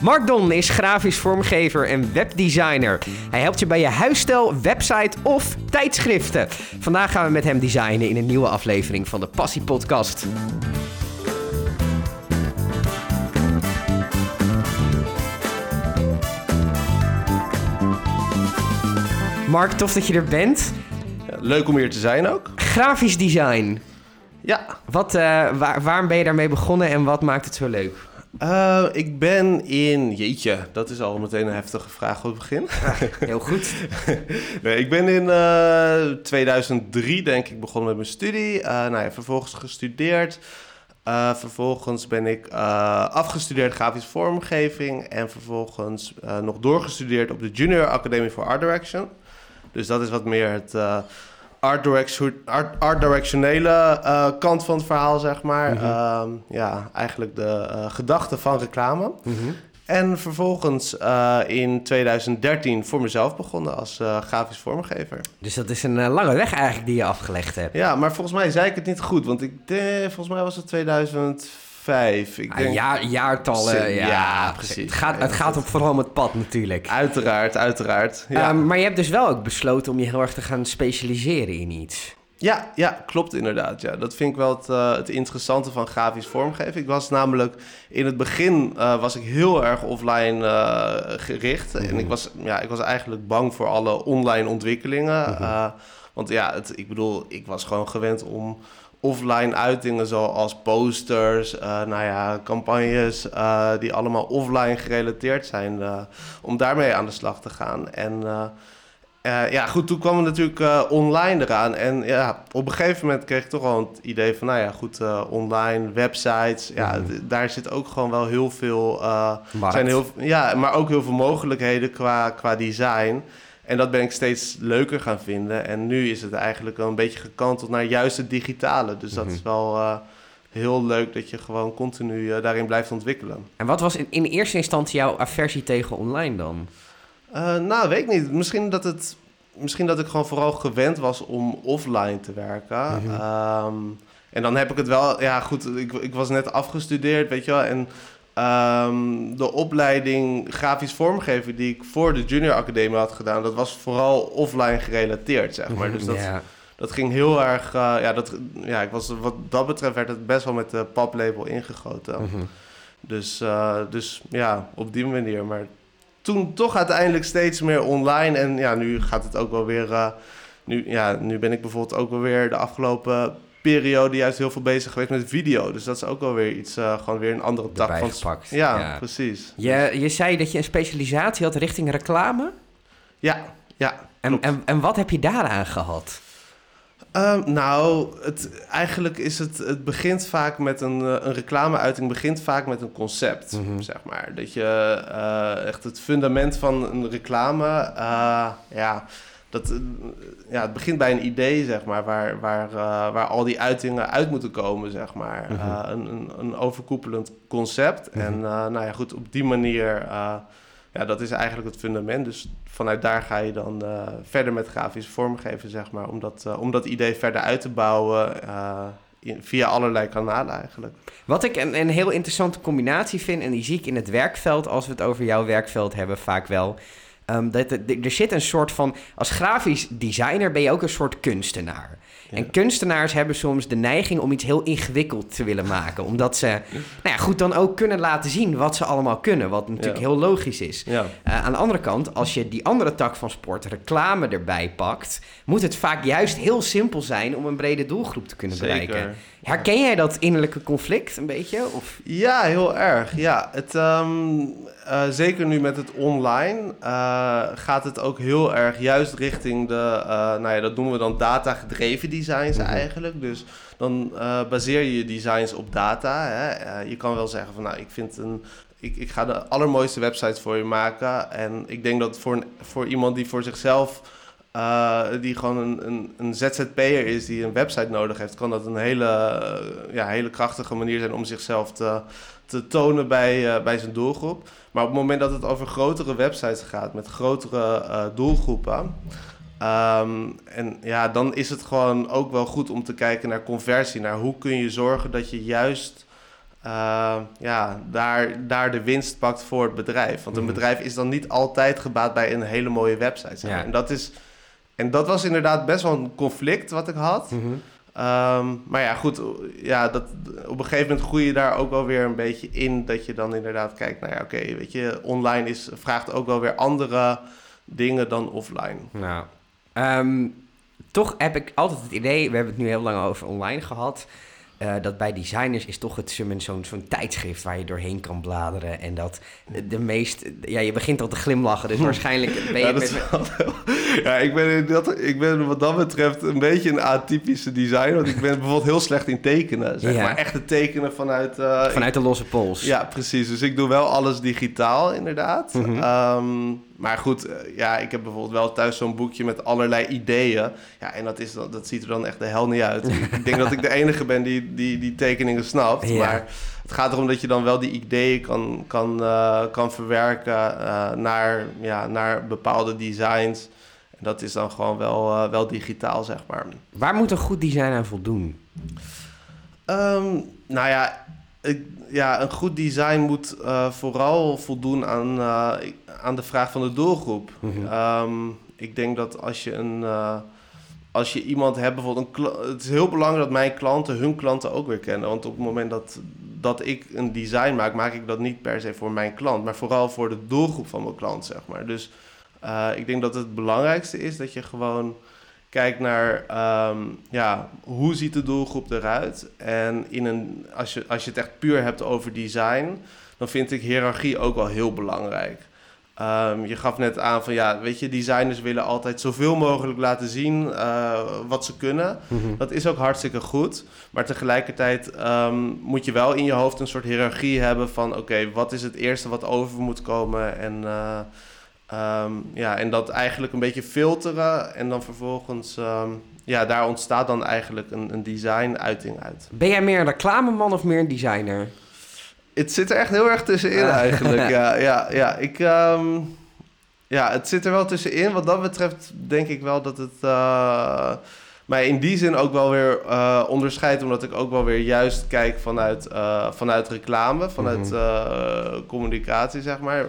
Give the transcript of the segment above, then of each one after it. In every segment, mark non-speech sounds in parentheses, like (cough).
Mark Don is grafisch vormgever en webdesigner. Hij helpt je bij je huisstijl, website of tijdschriften. Vandaag gaan we met hem designen in een nieuwe aflevering van de Passie Podcast. Mark, tof dat je er bent. Leuk om hier te zijn ook. Grafisch design. Ja. Wat, uh, waar, waarom ben je daarmee begonnen en wat maakt het zo leuk? Uh, ik ben in... Jeetje, dat is al meteen een heftige vraag op het begin. Heel goed. (laughs) nee, ik ben in uh, 2003 denk ik begonnen met mijn studie. nou ja, vervolgens gestudeerd. vervolgens ben ik afgestudeerd grafische vormgeving. En vervolgens nog doorgestudeerd op de Junior Academy for Art Direction. Dus dat is wat meer het uh, art, art, directionele eh, kant van het verhaal, zeg maar. Mhm. Ehm, ja, eigenlijk de uh, gedachte van reclame. Mhm. En vervolgens eh, in 2013 voor mezelf begonnen als grafisch vormgever. Dus dat is een lange weg eigenlijk die je afgelegd hebt. Ja, maar volgens mij zei ik het niet goed. Want ik, volgens mij was het 2000 2005. Ik ah, denk, jaartallen, ja, precies. Het gaat, het gaat op vooral om het pad natuurlijk. Uiteraard, uiteraard. Ja. Ehm, maar je hebt dus wel ook besloten om je heel erg te gaan specialiseren in iets. Ja, ja, klopt inderdaad. Ja. Dat vind ik wel het, eh, het interessante van grafisch vormgeven. Ik was namelijk in het begin eh, was ik heel erg offline eh, gericht. En ik mhm. was, ja, ik was eigenlijk bang voor alle online ontwikkelingen. Mhm. Want ja, het, ik bedoel, ik was gewoon gewend om offline uitingen zoals posters, uh, nou ja, campagnes uh, die allemaal offline gerelateerd zijn, uh, om daarmee aan de slag te gaan. En ja, goed, toen kwam we natuurlijk online eraan. En ja, op een gegeven moment kreeg ik toch al het idee van, nou ja, goed, online, websites, ja, mm. daar zit ook gewoon wel heel veel, zijn heel, ja, maar ook heel veel mogelijkheden qua, qua design. En dat ben ik steeds leuker gaan vinden. En nu is het eigenlijk wel een beetje gekanteld naar juist het digitale. Dus dat mm -hmm. is wel uh, heel leuk dat je gewoon continu uh, daarin blijft ontwikkelen. En wat was in, in eerste instantie jouw aversie tegen online dan? Uh, nou, weet ik niet. Misschien dat, het, misschien dat ik gewoon vooral gewend was om offline te werken. Mm -hmm. um, en dan heb ik het wel... Ja, goed, ik, ik was net afgestudeerd, weet je wel. En Um, de opleiding grafisch vormgeven die ik voor de Junior Academie had gedaan, dat was vooral offline gerelateerd, zeg maar. Dus dat, dat ging heel erg. Uh, ja, dat, ja, ik was, wat dat betreft werd het best wel met de paplabel ingegoten. Mm -hmm. Dus, uh, dus ja, op die manier. Maar toen toch uiteindelijk steeds meer online. En ja, nu gaat het ook wel weer. Uh, nu, ja, nu ben ik bijvoorbeeld ook wel weer de afgelopen periode juist heel veel bezig geweest met video. Dus dat is ook wel weer iets, uh, gewoon weer een andere tak van... Gepakt. Ja, ja, precies. Je, je zei dat je een specialisatie had richting reclame? Ja, ja. En, en, en wat heb je daaraan gehad? Um, nou, het, eigenlijk is het, het begint vaak met een, een reclameuiting, begint vaak met een concept, mm -hmm. zeg maar. Dat je uh, echt het fundament van een reclame, uh, ja, dat, ja, het begint bij een idee, zeg maar, waar, waar, uh, waar al die uitingen uit moeten komen, zeg maar. Mm -hmm. uh, een, een, een, overkoepelend concept. Mm -hmm. En uh, nou ja, goed, op die manier, ja, dat is eigenlijk het fundament. Dus vanuit daar ga je dan verder met grafisch vormgeven, zeg maar, om dat, om dat idee verder uit te bouwen. In, via allerlei kanalen eigenlijk. Wat ik een, een heel interessante combinatie vind, en die zie ik in het werkveld, als we het over jouw werkveld hebben, vaak wel. Um, dat, er zit een soort van. Als grafisch designer ben je ook een soort kunstenaar. Ja. En kunstenaars hebben soms de neiging om iets heel ingewikkeld te willen maken. Omdat ze, nou ja, goed, dan ook kunnen laten zien wat ze allemaal kunnen. Wat natuurlijk ja. heel logisch is. Ja. Uh, aan de andere kant, als je die andere tak van sport, reclame, erbij pakt, moet het vaak juist heel simpel zijn om een brede doelgroep te kunnen Zeker. bereiken. Herken jij dat innerlijke conflict een beetje? Of? Ja, heel erg. Ja, het, um, uh, zeker nu met het online uh, gaat het ook heel erg juist richting de, nou ja, dat noemen we dan designs mm -hmm. eigenlijk. Dus dan baseer je je designs op data. Hè. je kan wel zeggen van, nou, ik vind een, ik, ik ga de allermooiste websites voor je maken. En ik denk dat voor, een, voor iemand die voor zichzelf uh, die gewoon een, een, een ZZP'er is die een website nodig heeft, kan dat een hele, ja, hele krachtige manier zijn om zichzelf te, te tonen bij, uh, bij zijn doelgroep. Maar op het moment dat het over grotere websites gaat met grotere doelgroepen. Um, en ja, dan is het gewoon ook wel goed om te kijken naar conversie. Naar hoe kun je zorgen dat je juist eh, ja, daar, daar de winst pakt voor het bedrijf. Want een Mhm. bedrijf is dan niet altijd gebaat bij een hele mooie website. zeg maar. Ja. En, dat is, en dat was inderdaad best wel een conflict wat ik had. Mhm. Ehm, maar ja, goed, ja, dat, op een gegeven moment groei je daar ook wel weer een beetje in. Dat je dan inderdaad kijkt, nou ja, oké, weet je, online is, vraagt ook wel weer andere dingen dan offline. Nou, ehm, toch heb ik altijd het idee, we hebben het nu heel lang over online gehad, eh, dat bij designers is toch het zo'n zo'n tijdschrift waar je doorheen kan bladeren en dat de meest, ja, je begint al te glimlachen, dus waarschijnlijk ben je Ja, met- wel- ja ik, ben dat, ik ben wat dat betreft een beetje een atypische designer. Want ik ben bijvoorbeeld heel slecht in tekenen. Zeg Ja. maar echt het tekenen vanuit... eh, vanuit de losse pols. Ja, precies. Dus ik doe wel alles digitaal, inderdaad. Ehm, maar goed, eh, ja, ik heb bijvoorbeeld wel thuis zo'n boekje met allerlei ideeën. Ja, en dat, is, dat ziet er dan echt de hel niet uit. (laughs) ik denk dat ik de enige ben die die, die tekeningen snapt. Ja. Maar het gaat erom dat je dan wel die ideeën kan, kan, eh, kan verwerken eh, naar, ja, naar bepaalde designs. En dat is dan gewoon wel, wel digitaal, zeg maar. Waar moet een goed design aan voldoen? Ehm, nou ja, ik, ja, een goed design moet eh, vooral voldoen aan, eh, aan de vraag van de doelgroep. Mhm. Ehm, ik denk dat als je een. eh, als je iemand hebt, bijvoorbeeld een Het is heel belangrijk dat mijn klanten hun klanten ook weer kennen. Want op het moment dat, dat ik een design maak, maak ik dat niet per se voor mijn klant, maar vooral voor de doelgroep van mijn klant, zeg maar. Dus ik denk dat het belangrijkste is dat je gewoon kijkt naar ehm, ja, hoe ziet de doelgroep eruit. En in een, als, je, als je het echt puur hebt over design, dan vind ik hiërarchie ook wel heel belangrijk. Ehm, je gaf net aan van ja, weet je, designers willen altijd zoveel mogelijk laten zien eh, wat ze kunnen. Mhm. Dat is ook hartstikke goed. Maar tegelijkertijd ehm, moet je wel in je hoofd een soort hiërarchie hebben van oké, wat is het eerste wat over moet komen en eh, ehm, ja, en dat eigenlijk een beetje filteren en dan vervolgens ehm, ja, daar ontstaat dan eigenlijk een, een design-uiting uit. Ben jij meer een reclameman of meer een designer? Het zit er echt heel erg tussenin Ah. eigenlijk. Ja, (laughs) ja, ja. Ik, ehm, ja, het zit er wel tussenin. Wat dat betreft denk ik wel dat het eh, mij in die zin ook wel weer eh, onderscheidt. Omdat ik ook wel weer juist kijk vanuit, eh, vanuit reclame, vanuit Mhm. communicatie, zeg maar.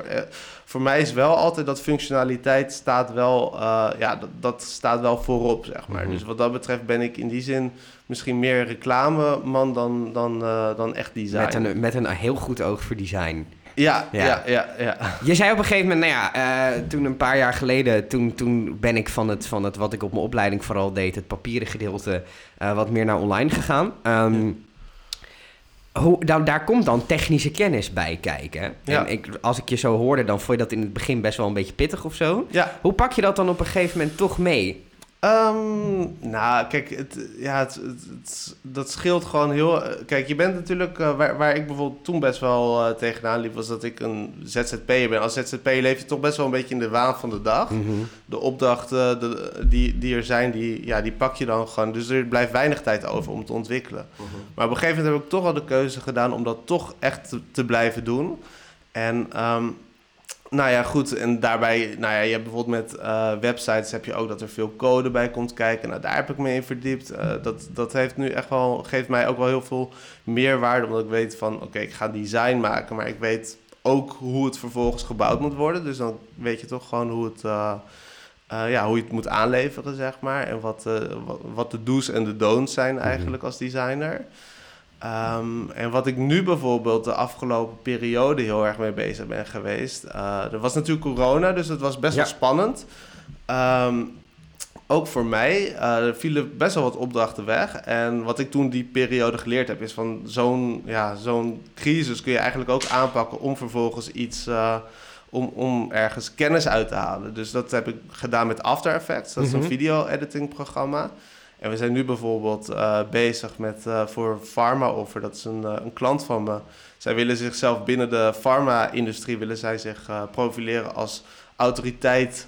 Voor mij is wel altijd dat functionaliteit staat wel, eh, ja, dat, dat staat wel voorop, zeg maar. Mhm. Dus wat dat betreft ben ik in die zin misschien meer reclameman dan, dan, eh, dan echt design. Met een, met een heel goed oog voor design. Ja, Ja. ja, ja, ja. Je zei op een gegeven moment, nou ja, eh, toen een paar jaar geleden, toen, toen ben ik van het, van het wat ik op mijn opleiding vooral deed, het papieren gedeelte, wat meer naar online gegaan. Ehm, hoe, dan, daar komt dan technische kennis bij kijken. Ja. En ik, als ik je zo hoorde, dan vond je dat in het begin best wel een beetje pittig of zo. Ja, Hoe pak je dat dan op een gegeven moment toch mee? Ehm, nou, kijk, het, ja, het, het, het- dat scheelt gewoon heel... eh, Kijk, je bent natuurlijk... eh, waar, waar ik bijvoorbeeld toen best wel eh, tegenaan liep... was dat ik een ZZP'er ben. Als ZZP'er leef je toch best wel een beetje in de waan van de dag. Mhm. De opdrachten de, die, die er zijn, die, ja, die pak je dan gewoon. Dus er blijft weinig tijd over om te ontwikkelen. Maar op een gegeven moment heb ik toch wel de keuze gedaan... om dat toch echt te, te blijven doen. En... ehm, nou ja, goed. En daarbij, nou ja, je hebt bijvoorbeeld met eh, websites heb je ook dat er veel code bij komt kijken. Nou, daar heb ik me in verdiept. Eh, dat, dat heeft nu echt wel, geeft mij ook wel heel veel meerwaarde. Omdat ik weet van, oké, ik ga design maken, maar ik weet ook hoe het vervolgens gebouwd moet worden. Dus dan weet je toch gewoon hoe het, eh, ja, hoe je het moet aanleveren, zeg maar. En wat, wat, wat de do's en de don'ts zijn eigenlijk als designer. Ehm, en wat ik nu bijvoorbeeld de afgelopen periode heel erg mee bezig ben geweest. eh, er was natuurlijk corona, dus het was best Ja. wel spannend. Ehm, ook voor mij. eh, er vielen best wel wat opdrachten weg. En wat ik toen die periode geleerd heb, is van zo'n ja, zo'n crisis kun je eigenlijk ook aanpakken om vervolgens iets. eh, om, om ergens kennis uit te halen. Dus dat heb ik gedaan met After Effects. Dat is Mhm. een video-editing programma. En we zijn nu bijvoorbeeld eh, bezig met eh, voor Pharma Offer. Dat is een, eh, een klant van me. Zij willen zichzelf binnen de pharma-industrie willen zij zich profileren als autoriteit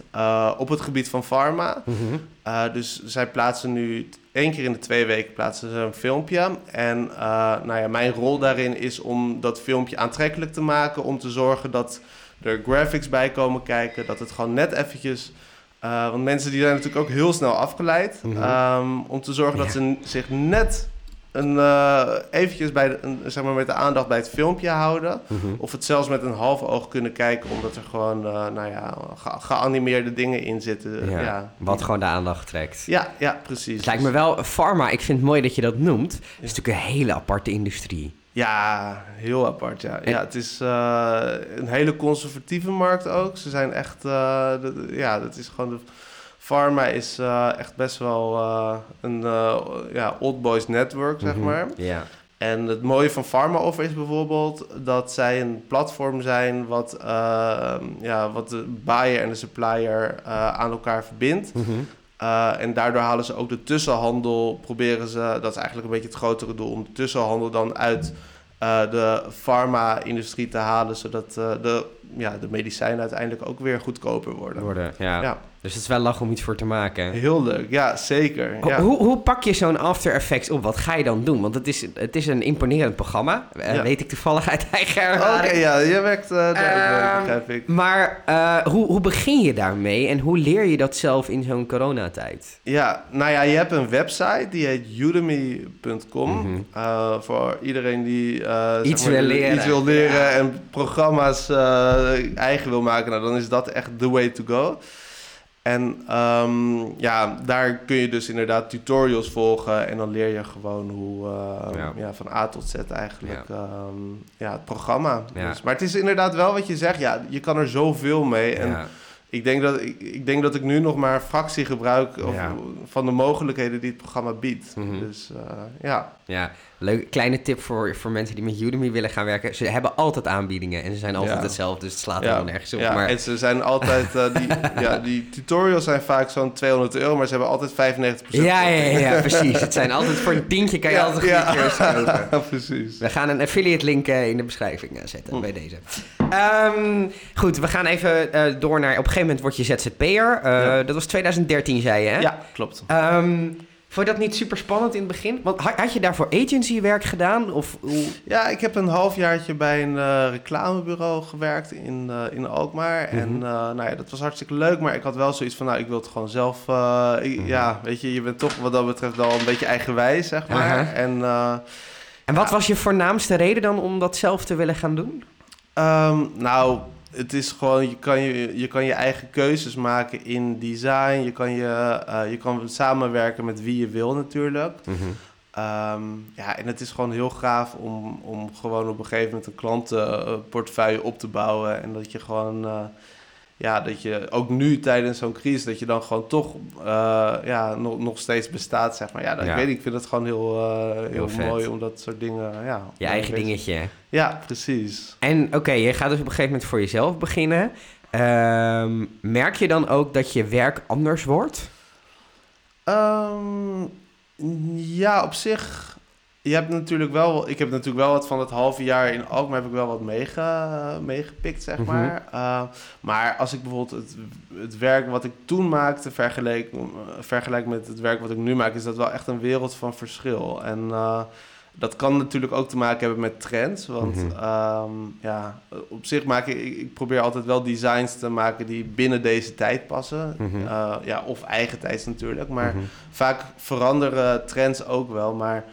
op het gebied van pharma. Mhm. Uh, dus zij plaatsen nu één keer in de twee weken plaatsen ze een filmpje. En uh, nou ja, mijn rol daarin is om dat filmpje aantrekkelijk te maken. Om te zorgen dat er graphics bij komen kijken. Dat het gewoon net eventjes... Uh, want mensen die zijn natuurlijk ook heel snel afgeleid. Mhm. um, om te zorgen dat Ja. ze zich net een, uh, eventjes bij de, een, zeg maar met de aandacht bij het filmpje houden. Mhm. Of het zelfs met een half oog kunnen kijken, omdat er gewoon uh, nou ja, ge geanimeerde dingen in zitten. Ja, ja. Wat gewoon de aandacht trekt. Ja, ja precies. Het lijkt me wel, pharma, ik vind het mooi dat je dat noemt. Het is natuurlijk een hele aparte industrie. Ja, heel apart, ja. Ja, het is uh, een hele conservatieve markt ook. Ze zijn echt, de, ja, dat is gewoon de Pharma is uh, echt best wel een ja, old boys network, zeg -hmm. maar. Ja. En het mooie van Pharma Offer is bijvoorbeeld dat zij een platform zijn wat, ja, wat de buyer en de supplier aan elkaar verbindt. Mm -hmm. en daardoor halen ze ook de tussenhandel, proberen ze, dat is eigenlijk een beetje het grotere doel, om de tussenhandel dan uit de farma-industrie te halen, zodat de, ja, de medicijnen uiteindelijk ook weer goedkoper worden. worden ja. ja. Dus het is wel lach om iets voor te maken. Heel leuk, ja, zeker. Ja. Hoe, hoe pak je zo'n After Effects op? Wat ga je dan doen? Want het is, het is een imponerend programma. Uh, ja. Weet ik toevallig uit eigen ervaring. Oké, okay, ja, je werkt uh, daar, uh, begrijp ik. Maar eh, hoe, hoe begin je daarmee? En hoe leer je dat zelf in zo'n coronatijd? Ja, nou ja, je hebt een website, die heet udemy.com. Mm -hmm. voor iedereen die iets, maar, wil leren. iets wil leren ja. en programma's eigen wil maken. Nou, dan is dat echt the way to go. En um, ja, daar kun je dus inderdaad tutorials volgen en dan leer je gewoon hoe uh, ja. ja. van A tot Z eigenlijk ja, um, ja het programma. Dus, maar het is inderdaad wel wat je zegt, ja, je kan er zoveel mee. En ik, denk dat, ik, ik denk dat ik nu nog maar een fractie gebruik of, van de mogelijkheden die het programma biedt. Mhm. Mm -hmm. Dus uh, ja. Ja, leuk. Kleine tip voor, voor mensen die met Udemy willen gaan werken. Ze hebben altijd aanbiedingen en ze zijn altijd Ja. hetzelfde, dus het slaat Ja. helemaal nergens op. Ja, maar en ze zijn altijd, eh, die, (laughs) ja, die tutorials zijn vaak zo'n 200 euro, maar ze hebben altijd 95% ja, ja, ja, precies. Het zijn altijd voor een tientje kan je Ja, altijd ja. goede kopen. (laughs) Ja, precies. We gaan een affiliate link eh, in de beschrijving eh, zetten Hm. bij deze. Ehm, goed, we gaan even door naar... Op een gegeven moment word je ZZP'er. Ja. Dat was 2013, zei je, hè? Ja, klopt. Ehm, vond je dat niet super spannend in het begin? Want had, je daarvoor agencywerk gedaan? Of hoe... Ja, ik heb een halfjaartje bij een eh, reclamebureau gewerkt in, eh, in Alkmaar. Mhm. En eh, nou ja, dat was hartstikke leuk, maar ik had wel zoiets van, nou, ik wil het gewoon zelf... Mhm. Ja, weet je, je bent toch wat dat betreft wel een beetje eigenwijs, zeg maar. En... En wat Ja. was je voornaamste reden dan om dat zelf te willen gaan doen? Ehm, nou, het is gewoon, je kan je, je kan je eigen keuzes maken in design. Je kan, je, eh, je kan samenwerken met wie je wil natuurlijk. Ehm, ja, en het is gewoon heel gaaf om, om gewoon op een gegeven moment een klantenportefeuille op te bouwen. En dat je gewoon, eh, ja, dat je ook nu tijdens zo'n crisis, dat je dan gewoon toch eh, ja, nog, nog steeds bestaat, zeg maar. Ja, dat, Ja. ik weet ik vind het gewoon heel, eh, heel, mooi om dat soort dingen, ja. Je eigen bezig- dingetje. Ja, precies. En oké, je gaat dus op een gegeven moment voor jezelf beginnen. Ehm, merk je dan ook dat je werk anders wordt? Ehm, ja, op zich. Je hebt natuurlijk wel, ik heb natuurlijk wel wat van het halve jaar in Alkmaar heb ik wel wat meege, meegepikt, zeg Mhm. maar. Uh, maar als ik bijvoorbeeld het, het werk wat ik toen maakte vergelijk, eh, vergelijk met het werk wat ik nu maak, is dat wel echt een wereld van verschil. En uh, dat kan natuurlijk ook te maken hebben met trends. Want Mhm. ehm, ja, op zich maak ik, ik, probeer altijd wel designs te maken die binnen deze tijd passen. Mhm. Uh, ja, of eigen tijds natuurlijk. Maar vaak veranderen trends ook wel. Maar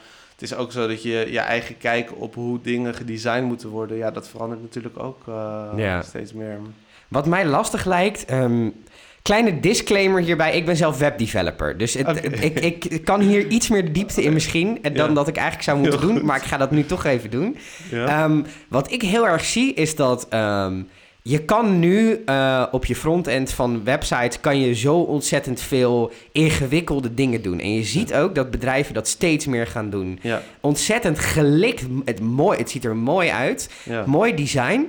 het is ook zo dat je je eigen kijk op hoe dingen gedesigned moeten worden. Ja, dat verandert natuurlijk ook uh, Ja. steeds meer. Wat mij lastig lijkt. ehm, kleine disclaimer hierbij. Ik ben zelf webdeveloper. Dus het, ik, ik kan hier iets meer de diepte in misschien. eh, Dan Ja. dat ik eigenlijk zou moeten Heel doen. goed. Maar ik ga dat nu toch even doen. Ja. Ehm, wat ik heel erg zie is dat ehm, je kan nu eh, op je frontend van websites kan je zo ontzettend veel ingewikkelde dingen doen. En je ziet ook dat bedrijven dat steeds meer gaan doen. ja, Ontzettend gelikt, het, mooi, het ziet er mooi uit, ja. mooi design.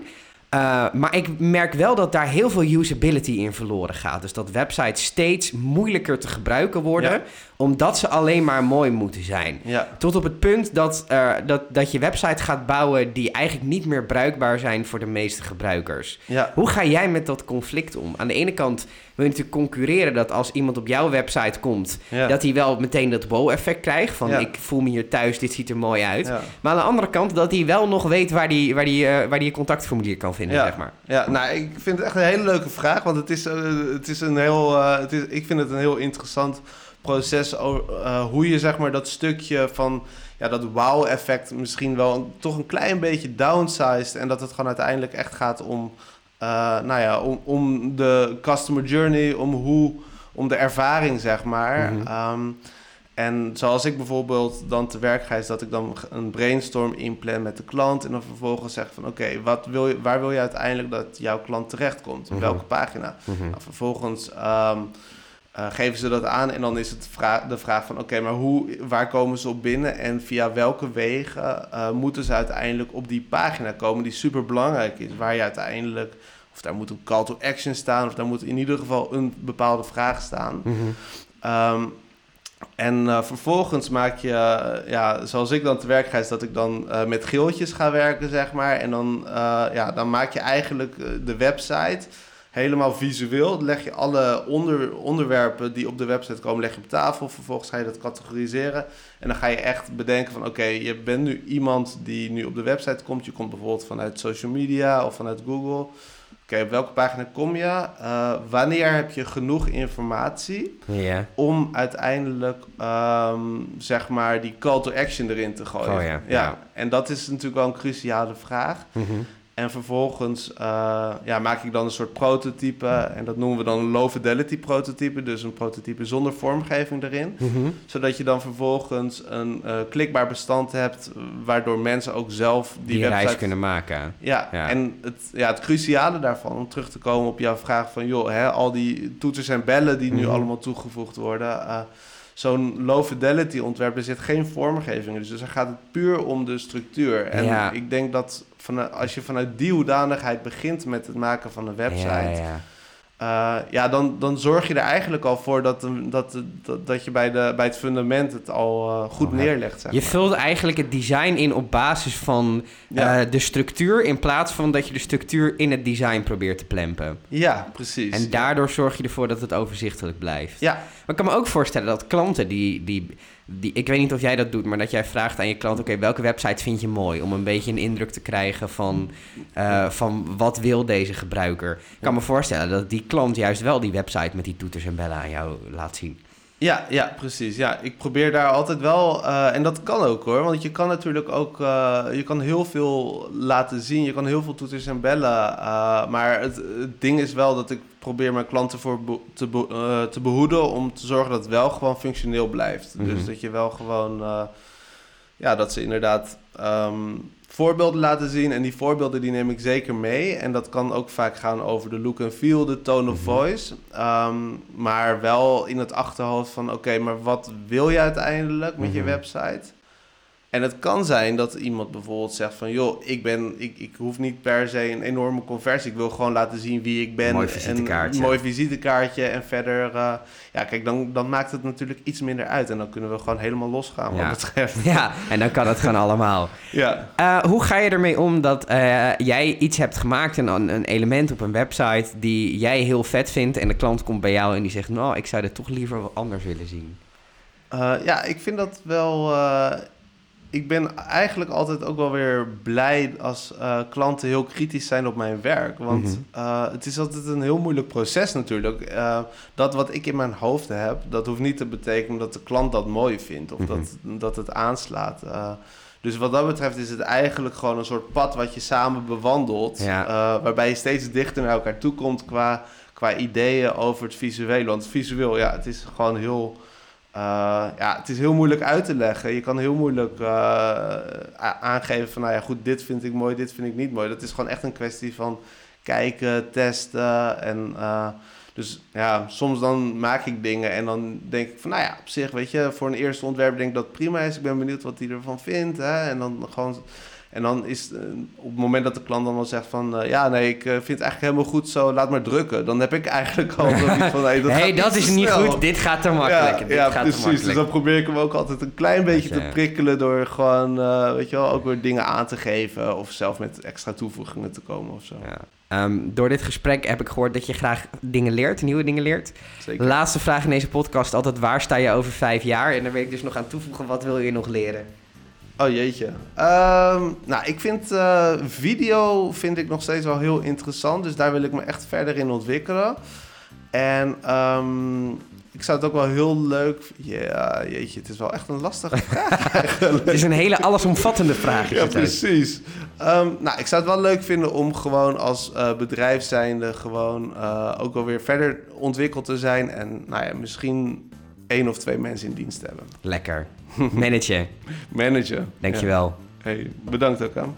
Uh, maar ik merk wel dat daar heel veel usability in verloren gaat. Dus dat websites steeds moeilijker te gebruiken worden, Ja. Omdat ze alleen maar mooi moeten zijn. ja. Tot op het punt dat, dat, dat je website gaat bouwen die eigenlijk niet meer bruikbaar zijn voor de meeste gebruikers. ja. Hoe ga jij met dat conflict om? Aan de ene kant wil je natuurlijk concurreren dat als iemand op jouw website komt, ja. dat hij wel meteen dat wow-effect krijgt. Van ik voel me hier thuis, dit ziet er mooi uit. Maar aan de andere kant dat hij wel nog weet waar hij waar die, eh, waar die je contactformulier kan vinden, zeg maar. Ja, nou, ik vind het echt een hele leuke vraag. Want het is, eh, het is een heel. eh, het is, ik vind het een heel interessant proces, uh, hoe je zeg maar dat stukje van ja, dat wow-effect misschien wel toch een klein beetje downsized. En dat het gewoon uiteindelijk echt gaat om, uh, nou ja, om, om de customer journey, om hoe, om de ervaring, zeg maar. Mhm. Ehm, en zoals ik bijvoorbeeld dan te werk ga, is dat ik dan een brainstorm inplan met de klant. En dan vervolgens zeg van oké, wat wil je, waar wil je uiteindelijk dat jouw klant terechtkomt? Op mhm. welke pagina? Mm vervolgens um, uh, geven ze dat aan en dan is het de vraag van oké, maar hoe, waar komen ze op binnen en via welke wegen uh, moeten ze uiteindelijk op die pagina komen die super belangrijk is, waar je uiteindelijk, of daar moet een call to action staan, of daar moet in ieder geval een bepaalde vraag staan. Mm en uh, vervolgens maak je, ja, zoals ik dan te werk ga, is dat ik dan met geeltjes ga werken, zeg maar. En dan, ja, dan maak je eigenlijk de website helemaal visueel. leg je alle onder, onderwerpen die op de website komen, leg je op tafel. Vervolgens ga je dat categoriseren. En dan ga je echt bedenken van, oké, je bent nu iemand die nu op de website komt. Je komt bijvoorbeeld vanuit social media of vanuit Google okay, op welke pagina kom je? Uh, wanneer heb je genoeg informatie om uiteindelijk, um, zeg maar, die call to action erin te gooien? Oh, ja. ja. En dat is natuurlijk wel een cruciale vraag. Mm en vervolgens uh, ja, maak ik dan een soort prototype. En dat noemen we dan een low fidelity prototype. Dus een prototype zonder vormgeving erin. Mhm. Zodat je dan vervolgens een uh, klikbaar bestand hebt. Waardoor mensen ook zelf die, die reis kunnen maken. Ja, en het, ja, het cruciale daarvan, om terug te komen op jouw vraag van... joh, hè, al die toeters en bellen die nu mhm. allemaal toegevoegd worden... Uh, zo'n low fidelity ontwerp, er zit geen vormgeving Dus dan gaat het puur om de structuur. En ik denk dat van, als je vanuit die hoedanigheid begint met het maken van een website... Ja, ja. Uh, ja, dan, dan zorg je er eigenlijk al voor dat, dat, dat, dat je bij, de, bij het fundament het al uh, goed oh, neerlegt. Zeg je vult eigenlijk het design in op basis van uh, de structuur, in plaats van dat je de structuur in het design probeert te plempen. Ja, precies. En daardoor zorg je ervoor dat het overzichtelijk blijft. Ja. Maar ik kan me ook voorstellen dat klanten die, die die, ik weet niet of jij dat doet, maar dat jij vraagt aan je klant: oké, welke website vind je mooi? Om een beetje een indruk te krijgen van, uh, van wat wil deze gebruiker. Ik kan me voorstellen dat die klant juist wel die website met die toeters en bellen aan jou laat zien. Ja, ja, precies. Ja, ik probeer daar altijd wel, uh, en dat kan ook hoor, want je kan natuurlijk ook, uh, je kan heel veel laten zien, je kan heel veel toeters en bellen, uh, maar het, het, ding is wel dat ik probeer mijn klanten voor te, be te behoeden om te zorgen dat het wel gewoon functioneel blijft. Dus mhm. dat je wel gewoon, ja, dat ze inderdaad um, voorbeelden laten zien. En die voorbeelden die neem ik zeker mee. En dat kan ook vaak gaan over de look and feel, de tone of mhm. voice. Um, maar wel in het achterhoofd van... oké, maar wat wil je uiteindelijk met je mhm. website? En het kan zijn dat iemand bijvoorbeeld zegt van... joh, ik, ben, ik, ik hoef niet per se een enorme conversie. Ik wil gewoon laten zien wie ik ben. Mooi visitekaartje. Een mooi visitekaartje. En verder... Uh, ja, kijk, dan, dan maakt het natuurlijk iets minder uit. En dan kunnen we gewoon helemaal losgaan ja. wat betreft. (laughs) Ja, en dan kan het gewoon (laughs) allemaal. Ja. Uh, hoe ga je ermee om dat uh, jij iets hebt gemaakt... Een, een element op een website die jij heel vet vindt... en de klant komt bij jou en die zegt... nou, ik zou dit toch liever wat anders willen zien. ja, ik vind dat wel ik ben eigenlijk altijd ook wel weer blij als uh, klanten heel kritisch zijn op mijn werk. Want mhm. uh, het is altijd een heel moeilijk proces natuurlijk. Uh, dat wat ik in mijn hoofd heb, dat hoeft niet te betekenen dat de klant dat mooi vindt of mm -hmm. dat, dat het aanslaat. dus wat dat betreft is het eigenlijk gewoon een soort pad wat je samen bewandelt. Ja. waarbij je steeds dichter naar elkaar toe komt qua, qua ideeën over het visuele. Want visueel, ja, het is gewoon heel uh, ja, het is heel moeilijk uit te leggen. Je kan heel moeilijk uh, aangeven van, nou ja, goed, dit vind ik mooi, dit vind ik niet mooi. Dat is gewoon echt een kwestie van kijken, testen en... Uh, dus ja, soms dan maak ik dingen en dan denk ik van, nou ja, op zich, weet je, voor een eerste ontwerp denk ik dat het prima is. Ik ben benieuwd wat hij ervan vindt. Hè? En dan gewoon en dan is uh, op het moment dat de klant dan wel zegt van... Uh, ja, nee, ik uh, vind het eigenlijk helemaal goed zo, laat maar drukken. Dan heb ik eigenlijk al zoiets (laughs) van... Hey, dat, hey, dat is niet goed, dit gaat te makkelijk. Ja, dit ja gaat precies. Te dus dan probeer ik hem ook altijd een klein beetje te prikkelen... door gewoon, weet je wel, ook weer dingen aan te geven... of zelf met extra toevoegingen te komen of zo. Ja. Um, door dit gesprek heb ik gehoord dat je graag dingen leert, nieuwe dingen leert. Zeker. Laatste vraag in deze podcast altijd, waar sta je over vijf jaar? En dan wil ik dus nog aan toevoegen, wat wil je nog leren? Oh jeetje. Um, nou, ik vind uh, video vind ik nog steeds wel heel interessant. Dus daar wil ik me echt verder in ontwikkelen. En um, ik zou het ook wel heel leuk... Ja, jeetje, het is wel echt een lastige (laughs) vraag eigenlijk. Het is een hele allesomvattende vraag. Ja, precies. Ehm, nou, ik zou het wel leuk vinden om gewoon als eh, bedrijf zijnde gewoon eh, ook wel weer verder ontwikkeld te zijn. En nou ja, misschien één of twee mensen in dienst te hebben. Lekker. Managen. (laughs) Managen. Dankjewel. Ja. Hey, bedankt ook aan.